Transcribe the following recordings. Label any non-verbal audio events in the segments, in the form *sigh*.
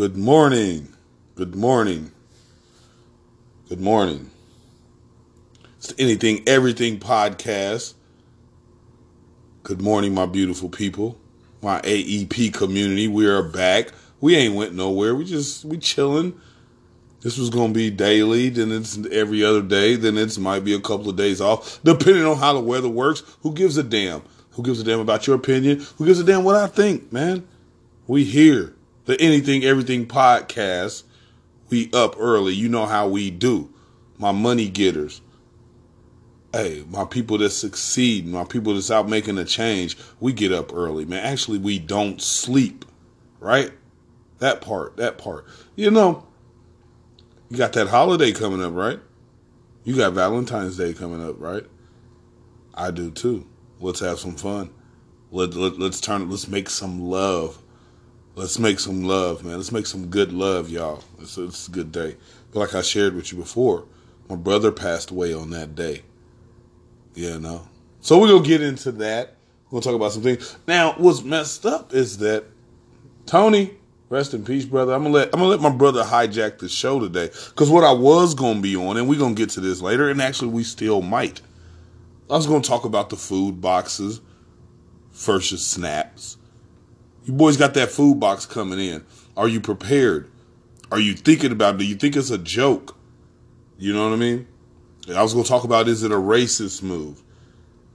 Good morning. Good morning. Good morning. It's the Anything Everything podcast. Good morning, my beautiful people, my AEP community. We are back. We ain't went nowhere. We just we chilling. This was gonna be daily, then it's every other day, then it's might be a couple of days off, depending on how the weather works. Who gives a damn? Who gives a damn about your opinion? Who gives a damn what I think, man? We here. The Anything Everything podcast. We up early. You know how we do. My money getters. Hey, my people that succeed, my people that's out making a change, we get up early, man. Actually, we don't sleep, right? That part, that part. You know, you got that holiday coming up, right? You got Valentine's Day coming up, right? I do too. Let's have some fun. Let, let, let's turn, let's make some love. Let's make some love, man. Let's make some good love, y'all. It's, it's a good day. But like I shared with you before, my brother passed away on that day. You know? So we're going to get into that. We're going to talk about some things. Now, what's messed up is that Tony, rest in peace, brother. I'm gonna let I'm gonna let my brother hijack the show today because what I was gonna be on, and we're gonna get to this later, and actually we still might. I was gonna talk about the food boxes versus snaps. You boys got that food box coming in. Are you prepared? Are you thinking about it? Do you think it's a joke? You know what I mean? I was gonna talk about is it a racist move?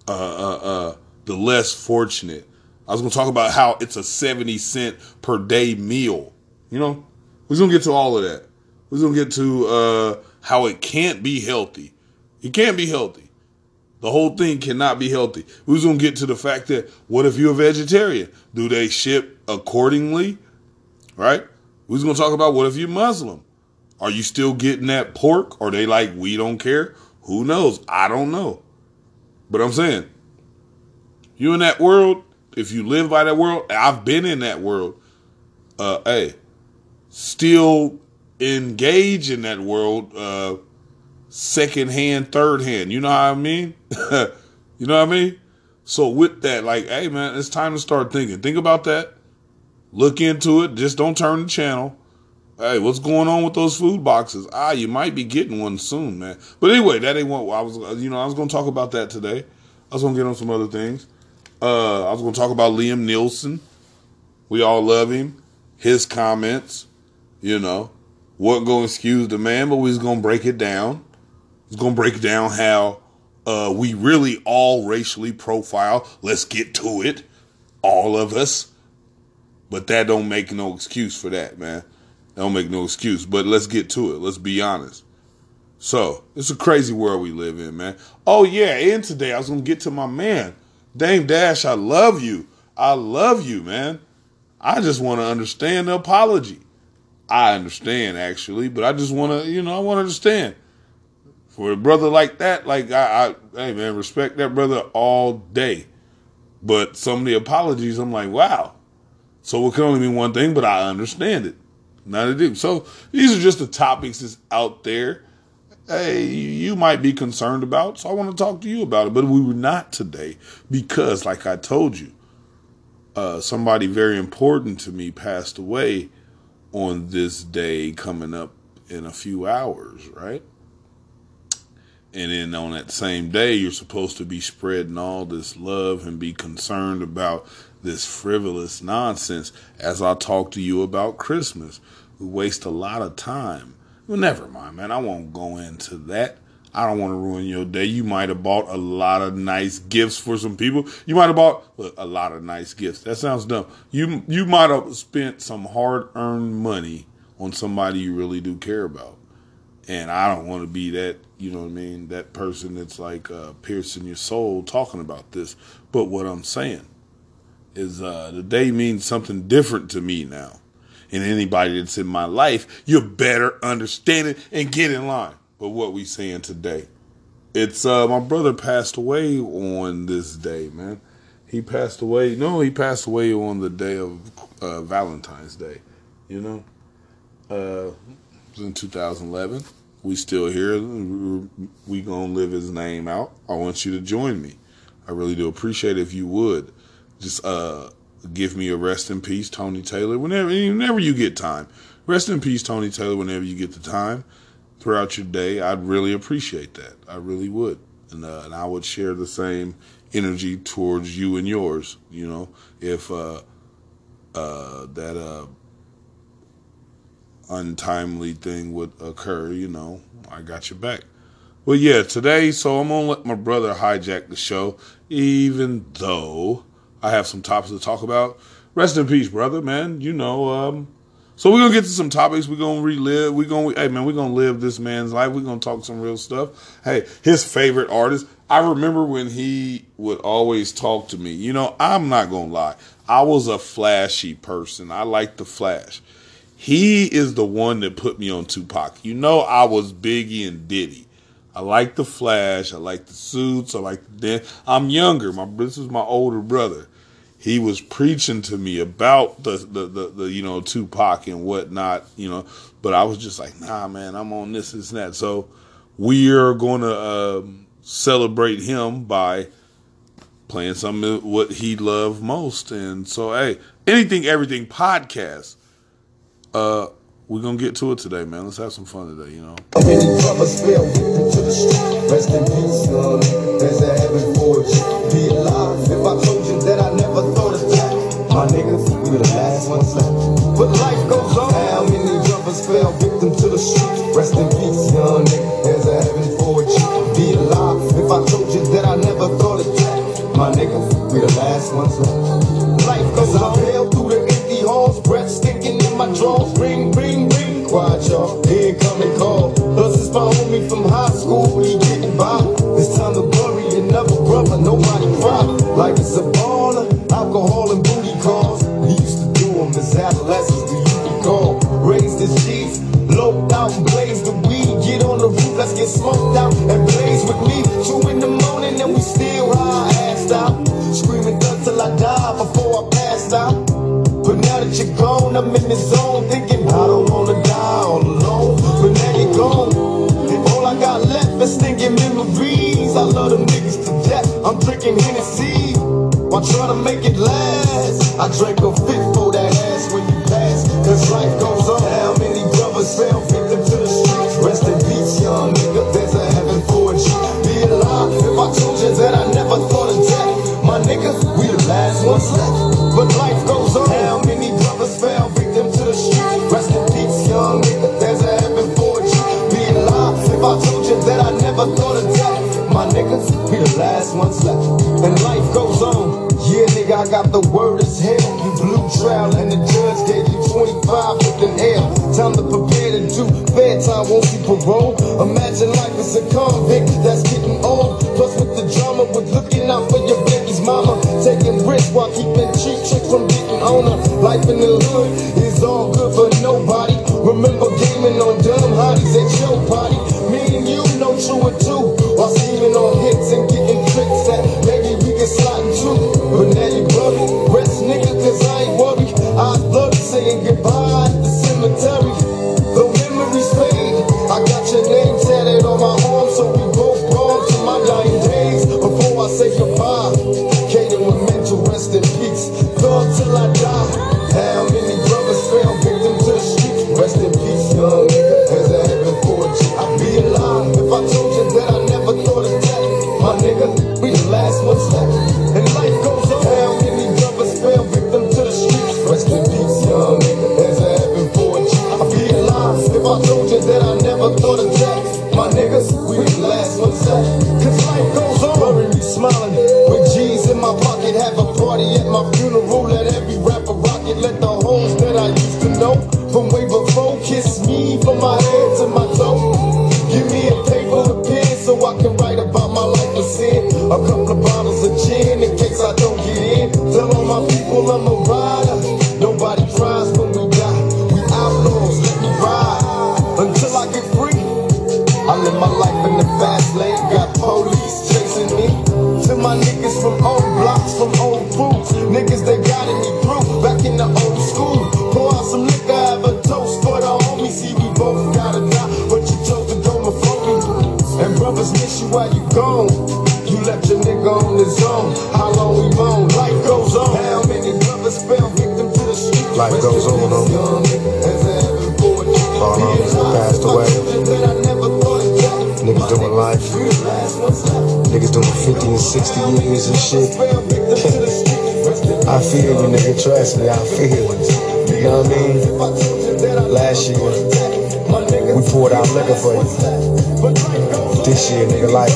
Uh, uh, uh, the less fortunate. I was gonna talk about how it's a seventy cent per day meal. You know, we're gonna get to all of that. We're gonna get to uh, how it can't be healthy. It can't be healthy. The whole thing cannot be healthy. We're gonna get to the fact that what if you're a vegetarian? Do they ship accordingly? Right? We're gonna talk about what if you're Muslim? Are you still getting that pork? Are they like we don't care? Who knows? I don't know. But I'm saying, you in that world, if you live by that world, I've been in that world. Uh, hey, still engage in that world, uh, second hand, third hand. You know what I mean? *laughs* you know what I mean? So with that, like, hey man, it's time to start thinking. Think about that. Look into it. Just don't turn the channel. Hey, what's going on with those food boxes? Ah, you might be getting one soon, man. But anyway, that ain't what I was. You know, I was to talk about that today. I was to get on some other things. Uh, I was to talk about Liam Neeson. We all love him. His comments, you know, wasn't to excuse the man, but we was to break it down. It's going to break down how uh, we really all racially profile. Let's get to it, all of us. But that don't make no excuse for that, man. That don't make no excuse. But let's get to it. Let's be honest. So it's a crazy world we live in, man. Oh yeah, and today I was gonna get to my man, Dame Dash. I love you. I love you, man. I just want to understand the apology. I understand actually, but I just want to, you know, I want to understand. For a brother like that, like I, I, hey man, respect that brother all day. But some of the apologies, I'm like, wow. So it can only mean one thing, but I understand it. Not a do. So these are just the topics that's out there. Hey, you might be concerned about, so I want to talk to you about it. But we were not today because, like I told you, uh, somebody very important to me passed away on this day coming up in a few hours, right? And then on that same day, you're supposed to be spreading all this love and be concerned about this frivolous nonsense as I talk to you about Christmas. We waste a lot of time. Well, never mind, man. I won't go into that. I don't want to ruin your day. You might have bought a lot of nice gifts for some people. You might have bought look, a lot of nice gifts. That sounds dumb. You you might have spent some hard earned money on somebody you really do care about. And I don't want to be that, you know what I mean, that person that's like uh, piercing your soul talking about this. But what I'm saying is uh, the day means something different to me now. And anybody that's in my life, you better understand it and get in line. But what we saying today, it's uh, my brother passed away on this day, man. He passed away. No, he passed away on the day of uh, Valentine's Day. You know, uh, it was in 2011. We still here. We gonna live his name out. I want you to join me. I really do appreciate if you would just uh give me a rest in peace, Tony Taylor. Whenever whenever you get time, rest in peace, Tony Taylor. Whenever you get the time throughout your day, I'd really appreciate that. I really would, and uh, and I would share the same energy towards you and yours. You know, if uh, uh, that uh, untimely thing would occur, you know, I got your back. Well, yeah, today, so I'm gonna let my brother hijack the show, even though I have some topics to talk about. Rest in peace, brother, man. You know, um, so we're gonna get to some topics. We're gonna relive. We're gonna, hey man, we're gonna live this man's life. We're gonna talk some real stuff. Hey, his favorite artist. I remember when he would always talk to me. You know, I'm not gonna lie. I was a flashy person. I liked the flash. He is the one that put me on Tupac. You know, I was Biggie and Diddy. I like the flash. I like the suits. I like the dance. I'm younger. My this is my older brother. He was preaching to me about the, the the, the you know Tupac and whatnot. You know, but I was just like, nah, man, I'm on this, this and that. So we are going to um, celebrate him by playing some of what he loved most. And so, hey, anything, everything podcast. Uh, we're gonna get to it today, man. Let's have some fun today, you know. Rest in peace. There's a heaven for you. Be alive. If I told you that I never thought of that, my niggas, we the last ones left. But life goes on. How many brothers fell victim to the street? Rest in peace, young nigga. There's a heaven for you. Be alive. If I told you that I never thought of that, my niggas, we the last ones left. Life goes on. My drawers. Ring, ring quiet, y'all. Here come and call. Us is my homie from high it. I drank a Keeping cheap chicks from getting on her. Life in the hood is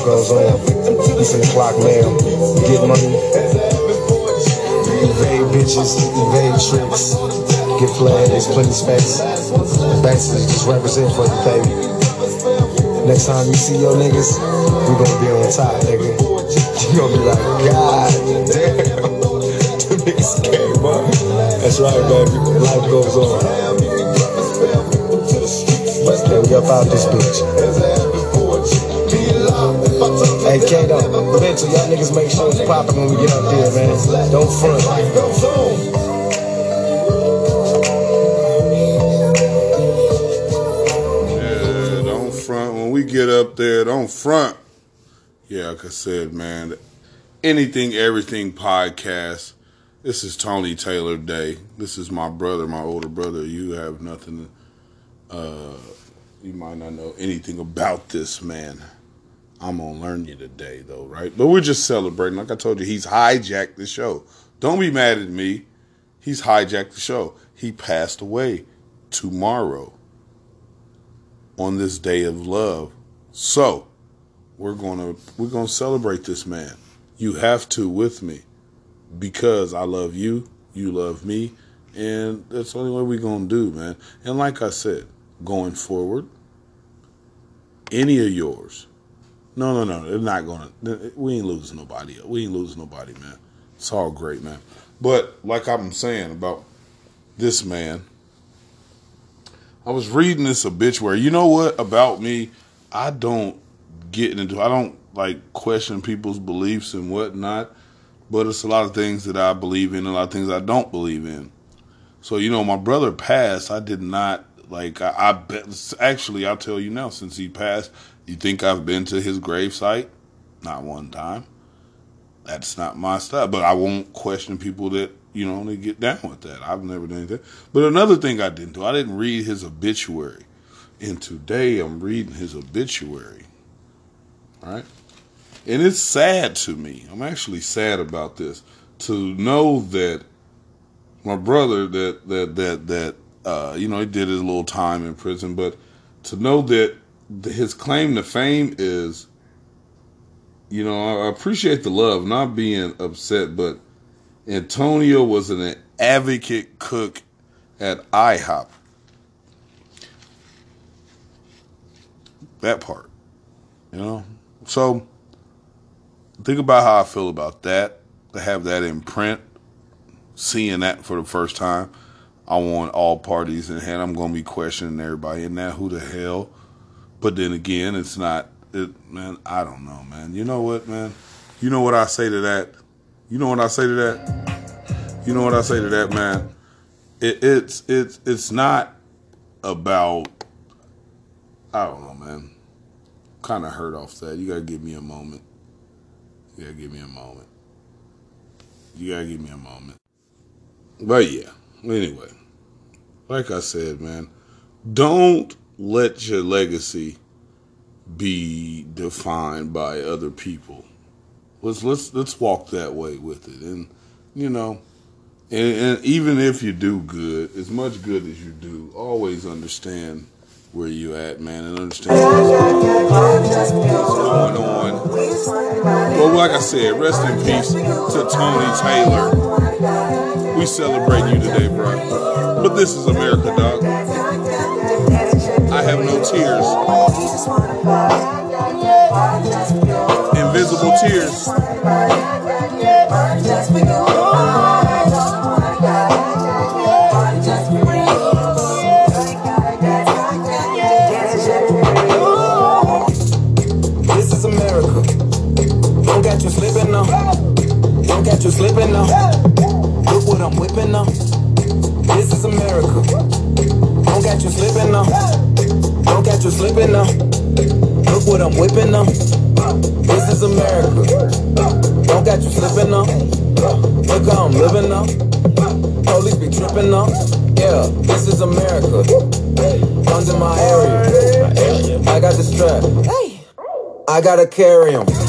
goes on. You finna clock mail, get money, evade bitches, evade tricks, get flags, there's plenty space. Basically, just represent for you, baby. Next time you see your niggas, we gonna be on top, nigga. You gonna be like, God damn. *laughs* The niggas came up. That's right, baby. Life goes on. Yeah, we up out this bitch. Hey, Kato, mental, y'all niggas make sure it's poppin' when we get up there, man. Don't front. Yeah, don't front. When we get up there, don't front. Yeah, like I said, man, anything, everything podcast. This is Tony Taylor Day. This is my brother, my older brother. You have nothing, uh, you might not know anything about this man. I'm gonna learn you today, though, right? But we're just celebrating. Like I told you, he's hijacked the show. Don't be mad at me. He's hijacked the show. He passed away tomorrow on this day of love. So we're gonna we're gonna celebrate this man. You have to with me because I love you, you love me, and that's the only way we're gonna do, man. And like I said, going forward, any of yours. No, no, no. They're not gonna. We ain't losing nobody. We ain't losing nobody, man. It's all great, man. But like I'm saying about this man, I was reading this obituary. You know what about me? I don't get into. I don't like question people's beliefs and whatnot. But it's a lot of things that I believe in, a lot of things I don't believe in. So you know, my brother passed. I did not like. I, I bet. Actually, I'll tell you now. Since he passed, you think I've been to his gravesite? Not one time. That's not my style. But I won't question people that you know they get down with that. I've never done that. But another thing I didn't do, I didn't read his obituary. And today I'm reading his obituary. Right. And it's sad to me. I'm actually sad about this to know that my brother that that that that uh, you know he did his little time in prison, but to know that his claim to fame is, you know, I appreciate the love, not being upset, but Antonio was an advocate cook at IHOP. That part, you know. So think about how I feel about that. To have that in print, seeing that for the first time, I want all parties in hand. I'm going to be questioning everybody in that. Who the hell? But then again, it's not. It, man, I don't know, man. You know what, man? You know what I say to that? You know what I say to that? You know what I say to that, man? It, it's it's it's not about. I don't know, man. Kind of hurt off that. You gotta give me a moment. You gotta give me a moment. You gotta give me a moment. But yeah, anyway, like I said, man, don't let your legacy be defined by other people. Let's let's let's walk that way with it, and you know, and, and even if you do good, as much good as you do, always understand where you at, man, and understand what's going on. Well, like I said, rest in peace to Tony Taylor. We celebrate you today, bro. But this is America, dog. I have no tears. Invisible tears. This is America. Don't catch you slipping now. Don't catch you slipping now. I'm whipping now. This is America. Don't catch you slipping now. Don't catch you slipping now. Look what I'm whipping now. This is America. Don't catch you slipping now. Look how I'm living now. Police be tripping now. Yeah, this is America. In my area. I got the strap. I gotta carry carry 'em.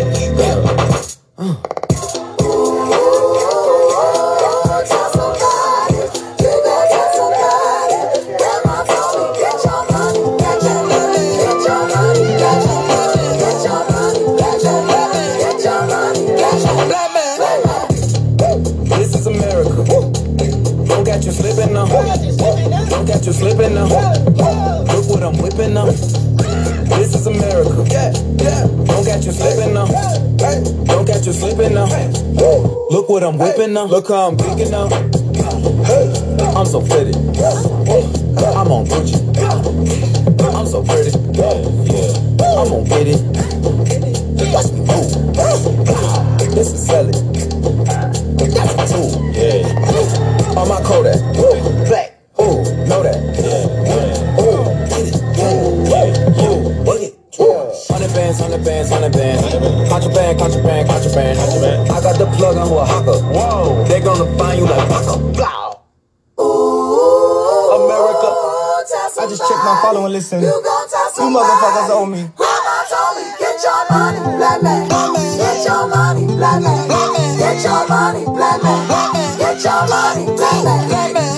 I'm whipping now. Look how I'm kicking now. I'm so pretty. I'm on Gucci. I'm so pretty. I'm gonna get it. Contraband, contraband, contraband. I got the plug on a hawker. Whoa. They gonna find you like Paco. Blah. America. I just checked my follow and listen. You motherfuckers owe me. Grandma told me, get your money, black man. Get your money, black man. Get your money, black man. Get your money, black man.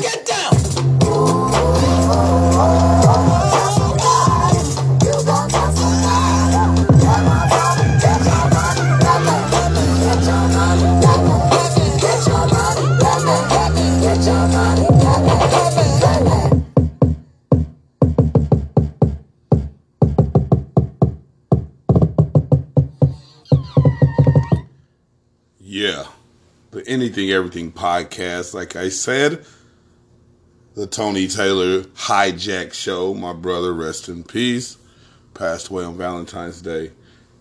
Everything podcast, like I said, the Tony Taylor hijack show. My brother, rest in peace, passed away on Valentine's Day.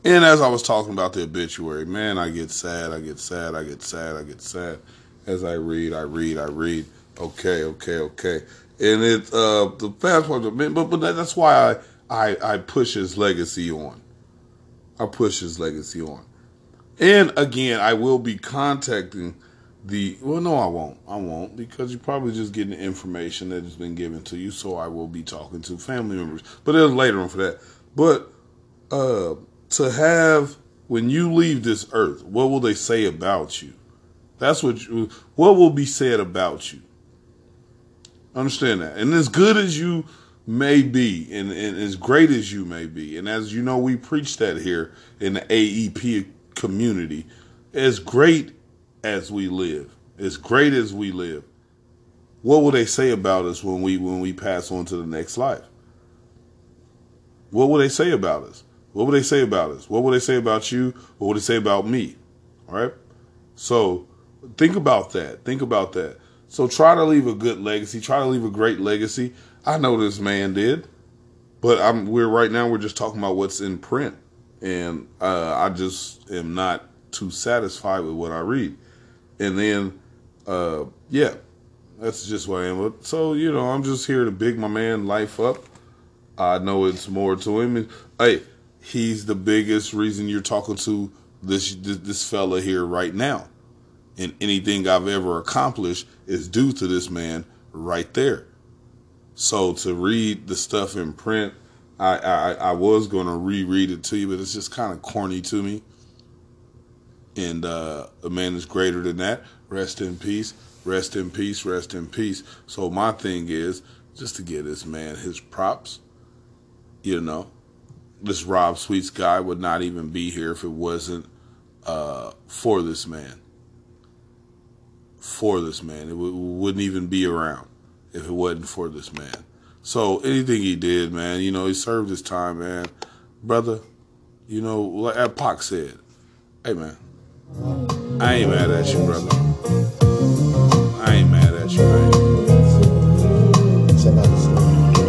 And as I was talking about the obituary, man, I get sad, I get sad, I get sad, I get sad. As I read, I read, I read. Okay, okay, okay. And it uh the fast part, but but that's why I I I push his legacy on. I push his legacy on. And again, I will be contacting the. Well, no, I won't. I won't because you're probably just getting information that has been given to you. So I will be talking to family members, but it'll later on for that. But uh, to have when you leave this earth, what will they say about you? That's what. You, what will be said about you? Understand that, and as good as you may be, and, and as great as you may be, and as you know, we preach that here in the AEP community. As great as we live, as great as we live, what will they say about us when we when we pass on to the next life? What will they say about us? What will they say about us? What will they say about you? What will they say about me? All right. So think about that. Think about that. So try to leave a good legacy. Try to leave a great legacy. I know this man did, but I'm we're right now we're just talking about what's in print, and uh, I just am not too satisfied with what I read. And then, uh, yeah, that's just what I am. So you know, I'm just here to big my man life up. I know it's more to him. Hey, he's the biggest reason you're talking to this this, this fella here right now. And anything I've ever accomplished is due to this man right there. So to read the stuff in print, I I, I was going to reread it to you, but it's just kind of corny to me. And uh, a man is greater than that. Rest in peace. Rest in peace. Rest in peace. So my thing is just to give this man his props. You know, this Rob Sweets guy would not even be here if it wasn't uh, for this man. For this man, it w- wouldn't even be around if it wasn't for this man. So anything he did, man, you know, he served his time, man, brother. You know, like Pac said, "Hey, man, I ain't mad at you, brother. I ain't mad at you, man."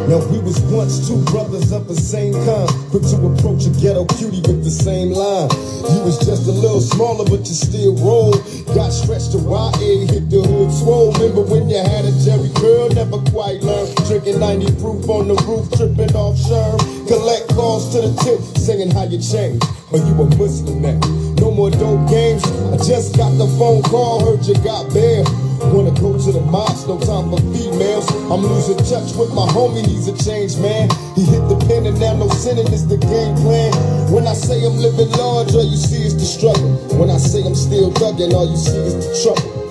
Now we was once two brothers of the same kind, quick to approach a ghetto cutie with the same line. You was just a little smaller, but you still roll. Got stretched to YA, hit the hood swole. Remember when you had a Jerry curl? Never quite learned. Drinking 90 proof on the roof, tripping off sherm. Collect calls to the tip, singing how you changed. Are you a Muslim now? No more dope games. I just got the phone call, heard you got bail. Wanna go to the mosque, no time for females. I'm losing touch with my homie, he's a changed man. He hit the pen and now no sinning is the game plan. When I say I'm living large, all you see is the struggle. When I say I'm still thugging, all you see is the trouble.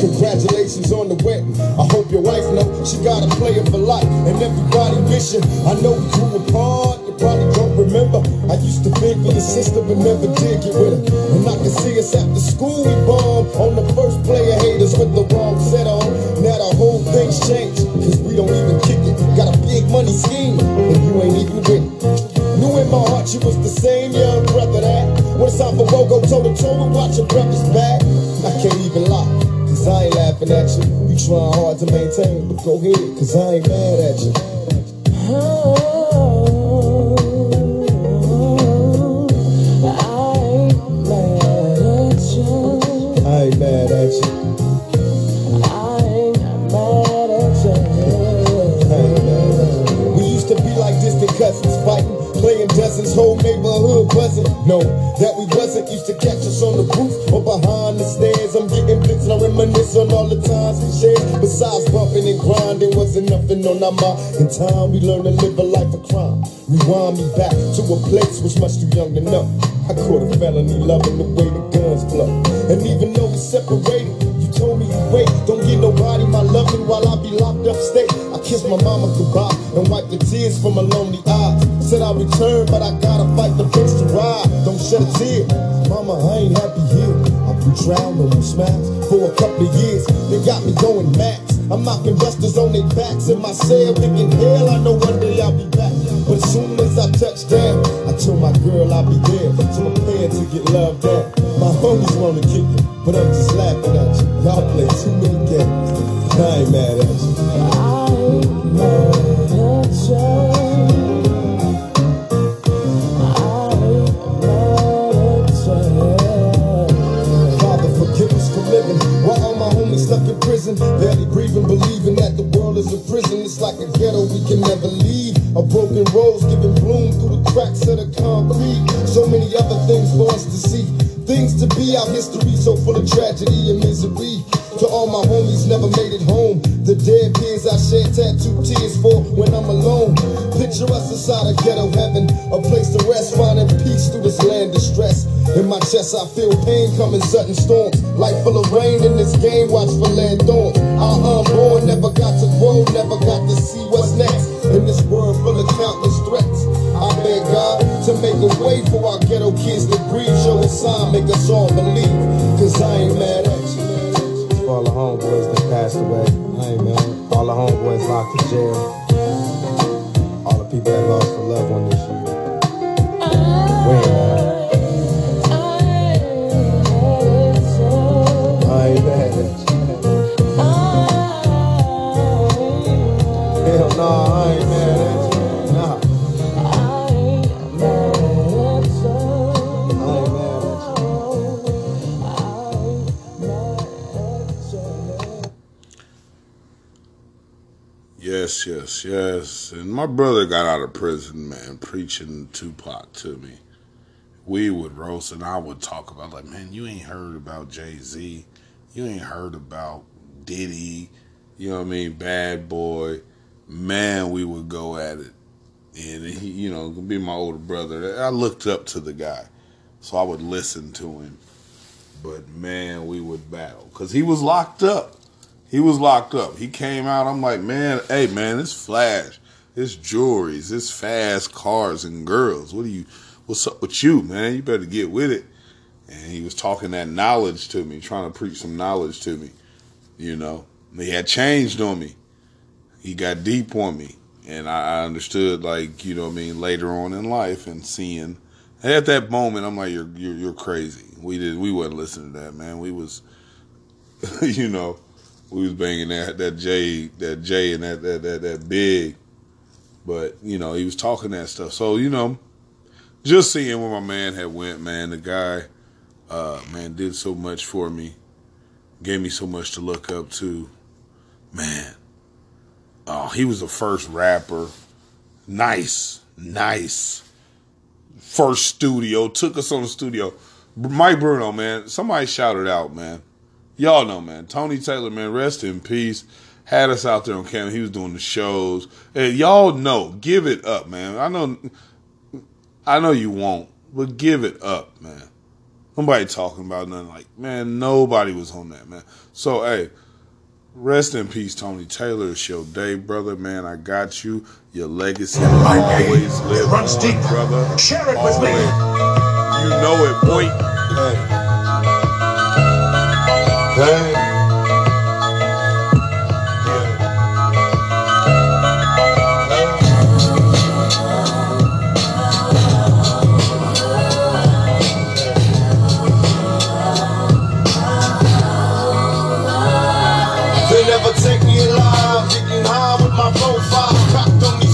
Congratulations on the wedding. I hope your wife know she got a player for life, and everybody wishing. I know we grew apart. Used to for your sister, but never did get with her. And I can see us after school we bombed on the first player haters with the wrong set on. Now the whole thing's changed, cause we don't even kick it. Got a big money scheme, and you ain't even with it. Knew in my heart you was the same young brother that when it's time for Bogo toe to toe and watch your brother's back. I can't even lie, cause I ain't laughing at you. You trying hard to maintain, but go ahead, cause I ain't mad at you. That we wasn't. Used to catch us on the roof or behind the stairs. I'm getting bits and I reminisce on all the times we shared. Besides bumping and grinding, wasn't nothing on our mind. In time, we learned to live a life of crime. Rewind me back to a place was much too young to know. I caught a felony loving the way the guns blow. And even though we separated, you told me wait. Don't get nobody my loving while I be locked up state. I kissed my mama goodbye and wiped the tears from my lonely eyes. Said I'll return, but I gotta fight the bitch to ride. Shed a tear. Mama, I ain't happy here. I've been drowning in smash for a couple of years. They got me going max. I'm knocking busters on their backs in my cell, thinking, hell, I know one day I'll be back. But as soon as I touch down, I told my girl I'll be there. So prepare to get loved at. My homies wanna kick it, I feel pain coming sudden storms. Life full of rain in this game, watch for land. Our unborn never got to grow, never got to see what's next. In this world full of countless threats. I beg God to make a way for our ghetto kids to breathe. Show a sign, make us all believe. Cause I ain't mad at you. For all the homeboys that passed away. I. All the homeboys locked in jail. All the people that lost a loved one this year. Yes, yes, yes. And my brother got out of prison, man, preaching Tupac to me. We would roast and I would talk about like, man, you ain't heard about Jay Z. You ain't heard about Diddy. You know what I mean? Bad boy. Man, we would go at it. And he, you know, be my older brother. I looked up to the guy. So I would listen to him. But man, we would battle. Cause he was locked up. He was locked up. He came out. I'm like, man, hey, man, it's flash, it's jewelries, it's fast cars and girls. What do you, what's up with you, man? You better get with it. And he was talking that knowledge to me, trying to preach some knowledge to me. You know, he had changed on me. He got deep on me, and I, I understood, like, you know, what I mean, later on in life, and seeing. At that moment, I'm like, you're you're, you're crazy. We did we wasn't listening to that, man. We was, *laughs* you know we was banging that that J that J and that that that, that big, but you know he was talking that stuff. So you know, just seeing where my man had went, man, the guy, uh, man, did so much for me, gave me so much to look up to, man. Uh, he was the first rapper. Nice, nice. First studio took us on the studio. Mike Bruno, man, somebody shouted out, man. Y'all know, man. Tony Taylor, man, rest in peace. Had us out there on camera. He was doing the shows. And y'all know, give it up, man. I know, I know you won't, but give it up, man. Nobody talking about nothing like, man, nobody was on that, man. So, hey, Rest in peace, Tony Taylor. It's your day, brother. Man, I got you. Your legacy will always live runs on, deep. brother. Share it always. with me. You know it, boy. Hey. hey. They never take me alive, getting high with my profile, cocked on these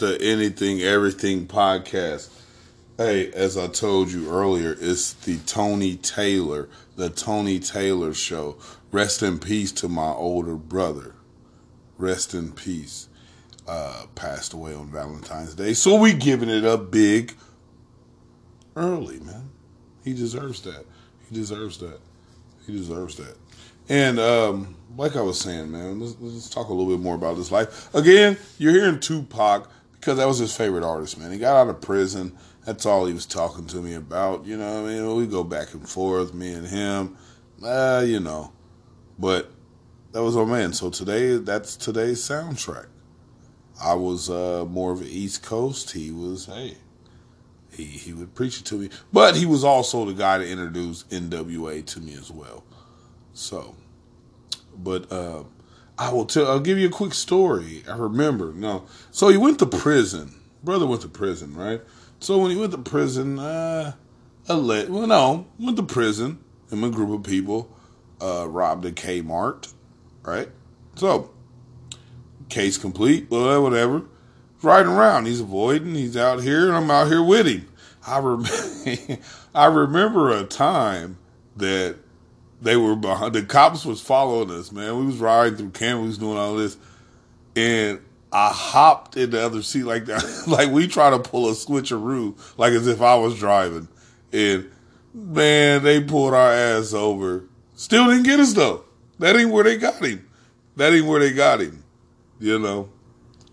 the Anything Everything podcast. Hey, as I told you earlier, it's the Tony Taylor, the Tony Taylor show. Rest in peace to my older brother. Rest in peace. Uh, passed away on Valentine's Day. So we giving it up big early, man. He deserves that. He deserves that. He deserves that. And um, like I was saying, man, let's, let's talk a little bit more about his life. Again, you're hearing Tupac because that was his favorite artist, man. He got out of prison. That's all he was talking to me about. You know, what I mean, we go back and forth, me and him. Uh, you know, but that was our man. So today, that's today's soundtrack. I was uh, more of an East Coast. He was, hey, he he would preach it to me, but he was also the guy to introduce NWA to me as well. So, but uh, I will tell. I'll give you a quick story. I remember. No, so he went to prison. Brother went to prison, right? So when he went to prison, uh, alle- well, no, went to prison. Him and a group of people uh, robbed a Kmart, right? So case complete. Well, whatever. Riding around, he's avoiding. He's out here, and I'm out here with him. I rem- *laughs* I remember a time that they were behind. The cops was following us. Man, we was riding through Canada. We was doing all this, and I hopped in the other seat like that. *laughs* like we try to pull a switcheroo, like as if I was driving. And man, they pulled our ass over. Still didn't get us though. That ain't where they got him. That ain't where they got him. You know.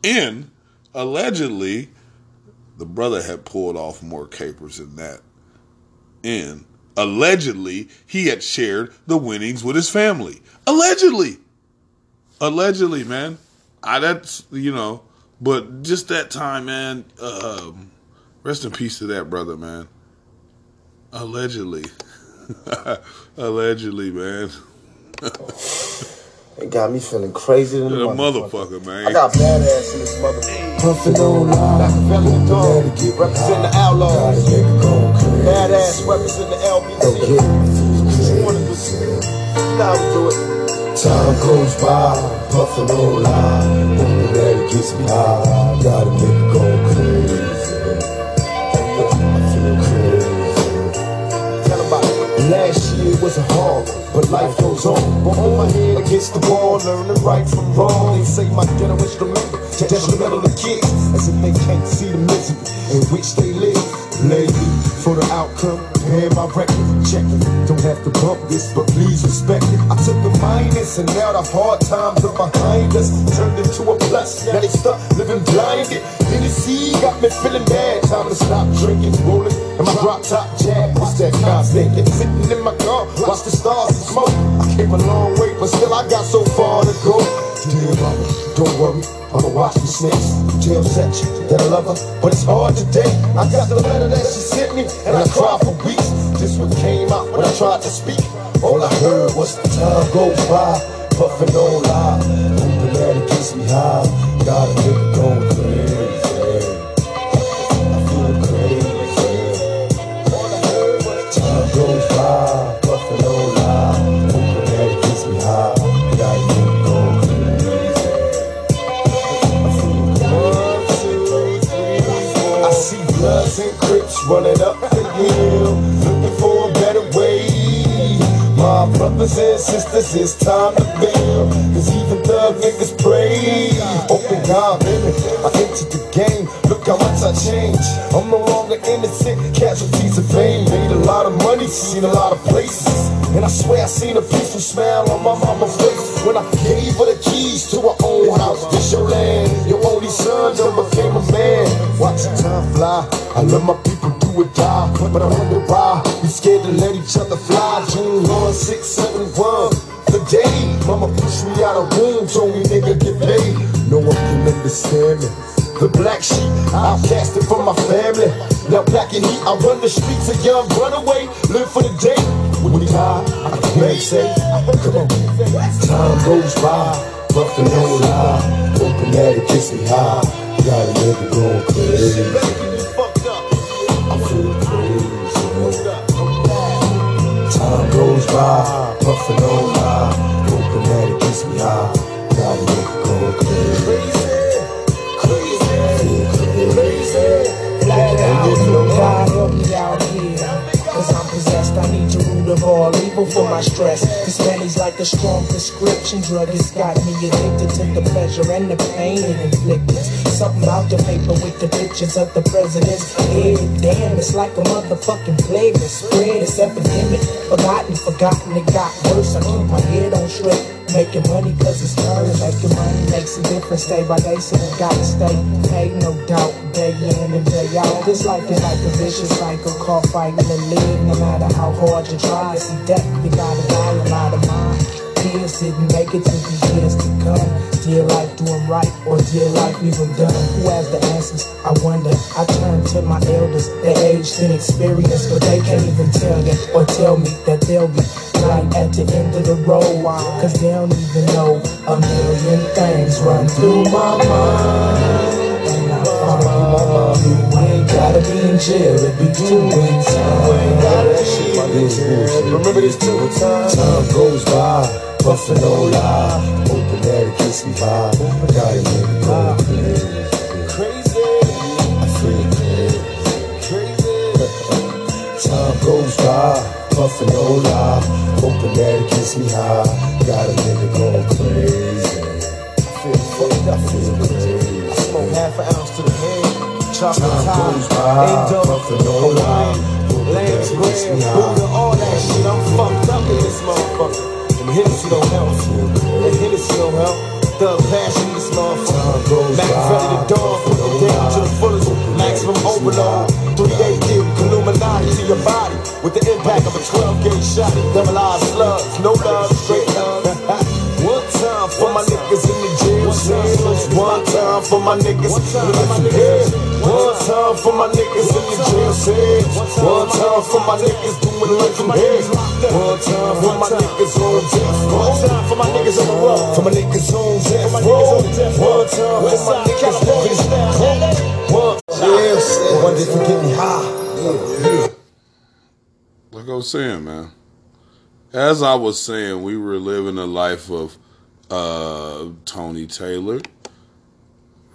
And allegedly, the brother had pulled off more capers than that. And allegedly, he had shared the winnings with his family. Allegedly. Allegedly, man. I that's you know, but just that time, man. Um, rest in peace to that brother, man. Allegedly, *laughs* allegedly, man. It got me feeling crazy than The a motherfucker. motherfucker, man. I got badass in this motherfucker. Puffin' on line. Makaveli the dog, represent the outlaws. Badass represent the LBC. You wanna do how we do it. Time goes by, puffin' on line. Hoping that it gets me high. Gotta make it go crazy. I feel crazy. Tell about it. Last year was a hard, but life goes on. Bumping my head against the wall, learning right from wrong. They say my generation remember detrimental to kids, as if they can't see the misery in which they live. Me for the outcome, paying my record, check it. Don't have to bump this, but please respect it. I took a minus, and now the hard times are behind us. Turned into a plus, now they stuck living blinded. Hennessy got me feeling bad, time to stop drinking, rolling. And my drop top jack, what's that constant? Sitting in my car, watch the stars and smoke. I came a long way, but still I got so far to go. Don't worry, I'ma watch the snakes. Tell section that I love her, but it's hard today. I got the letter that she sent me, and I cried for weeks. This one came out when I tried to speak. All I heard was the time goes by, puffing on lie, hoping that it gets me high. Got a nigga going crazy. I feel crazy. Time goes by, puffing on lie, brothers and sisters, it's time to build. Cause even thug niggas pray. Open God, baby. I entered the game. Look how much I changed. I'm no longer innocent. Casualties of fame. Made a lot of money, seen a lot of places. And I swear I seen a peaceful smile on my mama's face when I gave her the keys to her own house. This your land. Your only son done became a man. Watching time fly. I love my people or die. But I wonder why we scared to let each other fly. June 1, 6, 7, 1. The day mama pushed me out of womb, told me nigga get paid. No one can understand me. The black sheep, outcasted from my family. Now black and heat, I run the streets, a young runaway, live for the day. When he die, I can hear say, come on. Time goes by, buffing no lie, hoping that it kiss me high. Got a nigga going crazy. By, puffing on lie, hoping that it gets me high. Got a nigga going crazy. My stress. This money's like a strong prescription drug. It's got me addicted to the pleasure and the pain it inflicted. Something about the paper with the pictures of the president's head. Damn, it's like a motherfucking plague that spread. It's epidemic. Forgotten, forgotten, it got worse. I keep my head on straight. Making money cause it's earned. Making money makes a difference day by day, so we gotta stay paid, no doubt. Day in and day out. This life is like a vicious cycle, called fighting to live. No matter how hard you try, it's a. You gotta die a lot of mine. Kids didn't make it to these years to come. Dear life, do 'em right, or dear life, leave 'em done. Who has the answers? I wonder. I turn to my elders, they aged and experienced, but they can't even tell that or tell me that they'll be right at the end of the road. Cause they don't even know a million things run through my mind. And I find you gotta be in jail to be doing time. Remember this too? Time goes by, puffin' no lie. Hoping that it gets me high. I gotta make it go crazy. I feel crazy. Time goes by, puffin' no lie. Hoping that it gets me high. Got a nigga going crazy. I feel fucked up, feel crazy. Smoke half an ounce to the. Chocolate Time goes by, A-Dub, puffin' no lie. Hoping Lance that it gets me Graham, high. Buddha, all that shit. I'm fucked up in this motherfucker. And Hennessy don't help. And Hennessy don't help. Thug passion this motherfucker. Makaveli the dawn, put them down to the fullest. Maximum overload. Three day deal, Illuminati to your body. With the impact of a 12 gauge shot. Double eyes slugs, no love, straight love. *laughs* One time for my niggas in the for my niggas in the jail. One time for my niggas in the jail cells. One time for my niggas doing life in hell. One time for my niggas on death row. One time for my niggas on the road. For my niggas on death row. One time for my niggas living One jail cell. One day to get me high. like I was saying, man. As I was saying, we were living a life of uh, Tony Taylor.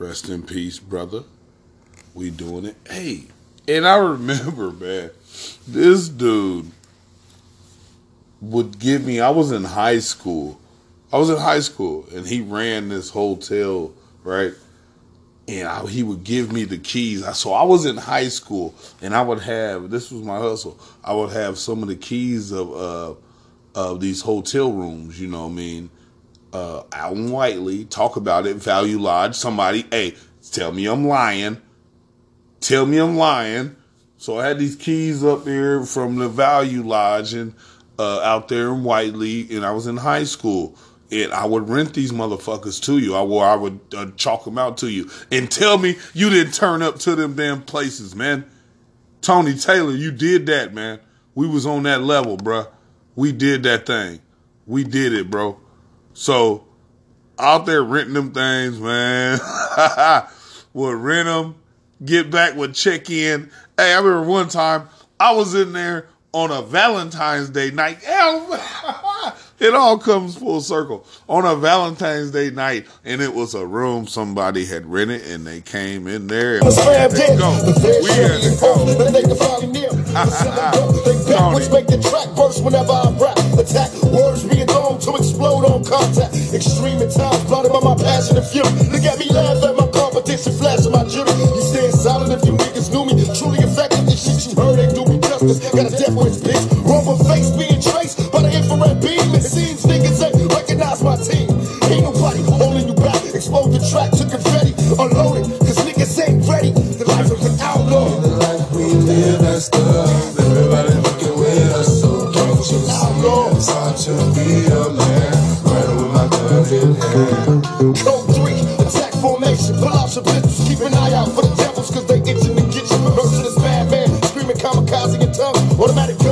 Rest in peace, brother. We doing it. Hey, and I remember, *laughs* man, this dude would give me. I was in high school. I was in high school, and he ran this hotel, right? and I, he would give me the keys. So I was in high school, and I would have this was my hustle. I would have some of the keys of uh, of these hotel rooms. You know, what I mean, uh, Allen Whiteley talk about it. Value Lodge. Somebody, hey, tell me I'm lying. Tell me I'm lying. So I had these keys up there from the Value Lodge and uh, out there in Whiteley, and I was in high school. And I would rent these motherfuckers to you. I, or I would uh, chalk them out to you and tell me you didn't turn up to them damn places, man. Tony Taylor, you did that, man. We was on that level, bruh. We did that thing. We did it, bro. So out there renting them things, man. *laughs* would rent them, get back, would check in. Hey, I remember one time I was in there on a Valentine's Day night. *laughs* it all comes full circle. On a Valentine's Day night, and it was a room somebody had rented, and they came in there and we had to go. We had to go. Then *laughs* they can finally near. They backwards make the track burst whenever I rap. Attack words being thrown to explode on contact. Extreme at times, blinded by my passion and fury. Look at me laugh at my competition, flashing my jury. You stand silent if you niggas knew me. Truly effective, the shit you heard ain't do me justice. Got a death wish, bitch. Rumble face being traced by the infrared beam. It seems niggas ain't recognize my team. Ain't nobody holding you back. Explode the track to confetti. Unloaded, cause niggas ain't ready. The life of an outlaw. we live as thugs. Everybody looking with us, so don't you see it's hard to be Code 3, attack formation. Keep an eye out for the devils, cause they itching to get you. Merciless bad man, screaming kamikaze in tongue. Automatic gunfire,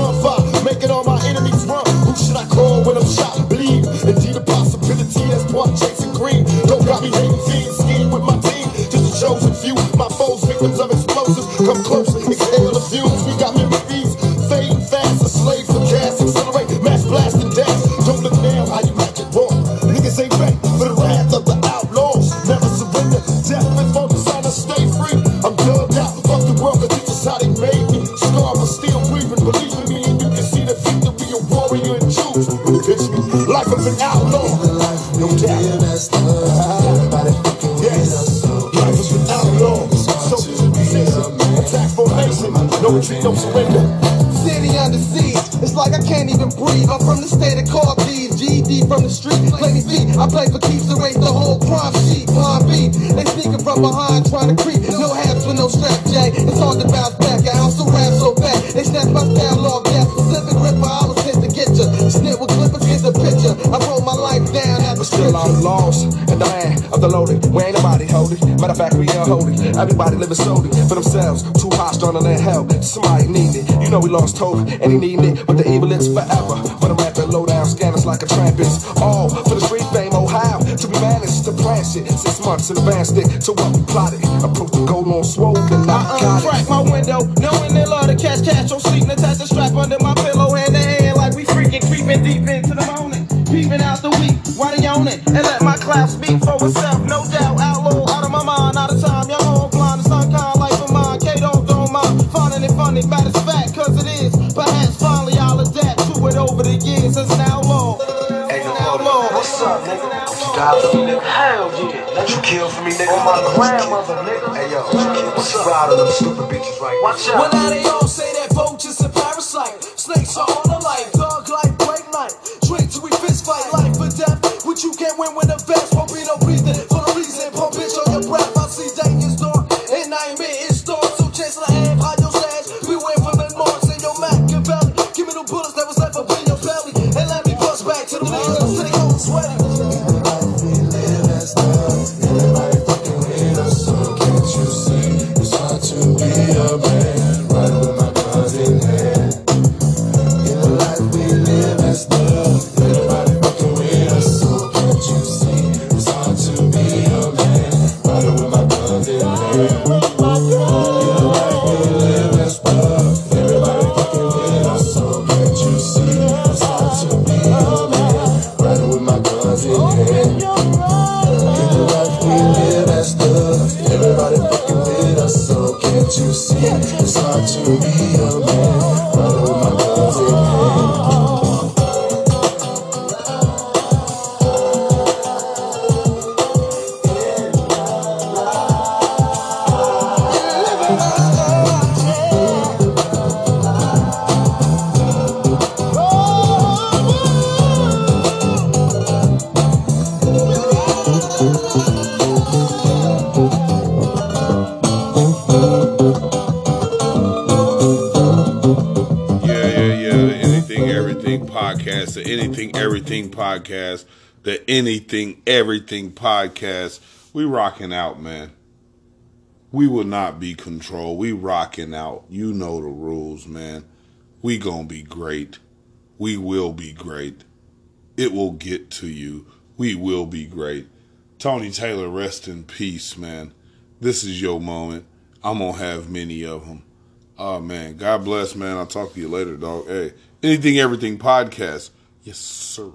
lost hope, and he needing it. But the evil is forever. When I'm rapping low down, scanners like a trampist. All for the street fame, oh how to be managed to plan shit. Six months in advance it to what we plotted. Approach the goal on swole, and I I got it. uncrack my window, knowing they love to catch cash. I'm sleeping, attach the strap under my pillow, hand in hand, like we freaking creeping deep into the morning. Peeping out the week, why they own it? And let my class speak for itself, no doubt. What's up, nigga? Would you die for me, nigga? Hell yeah. Would you kill for me, nigga? On my grandmother, nigga. Hey, yo, what's up? Ride on them stupid bitches right Watch out. Well, now they all say that vultures podcast, the Anything Everything podcast. We rocking out, man. We will not be controlled. We rocking out. You know the rules, man. We gonna be great. We will be great. It will get to you. We will be great. Tony Taylor, rest in peace, man. This is your moment. I'm gonna have many of them. Oh man, God bless, man. I'll talk to you later, dog. Hey, anything, everything podcast. Yes, sir.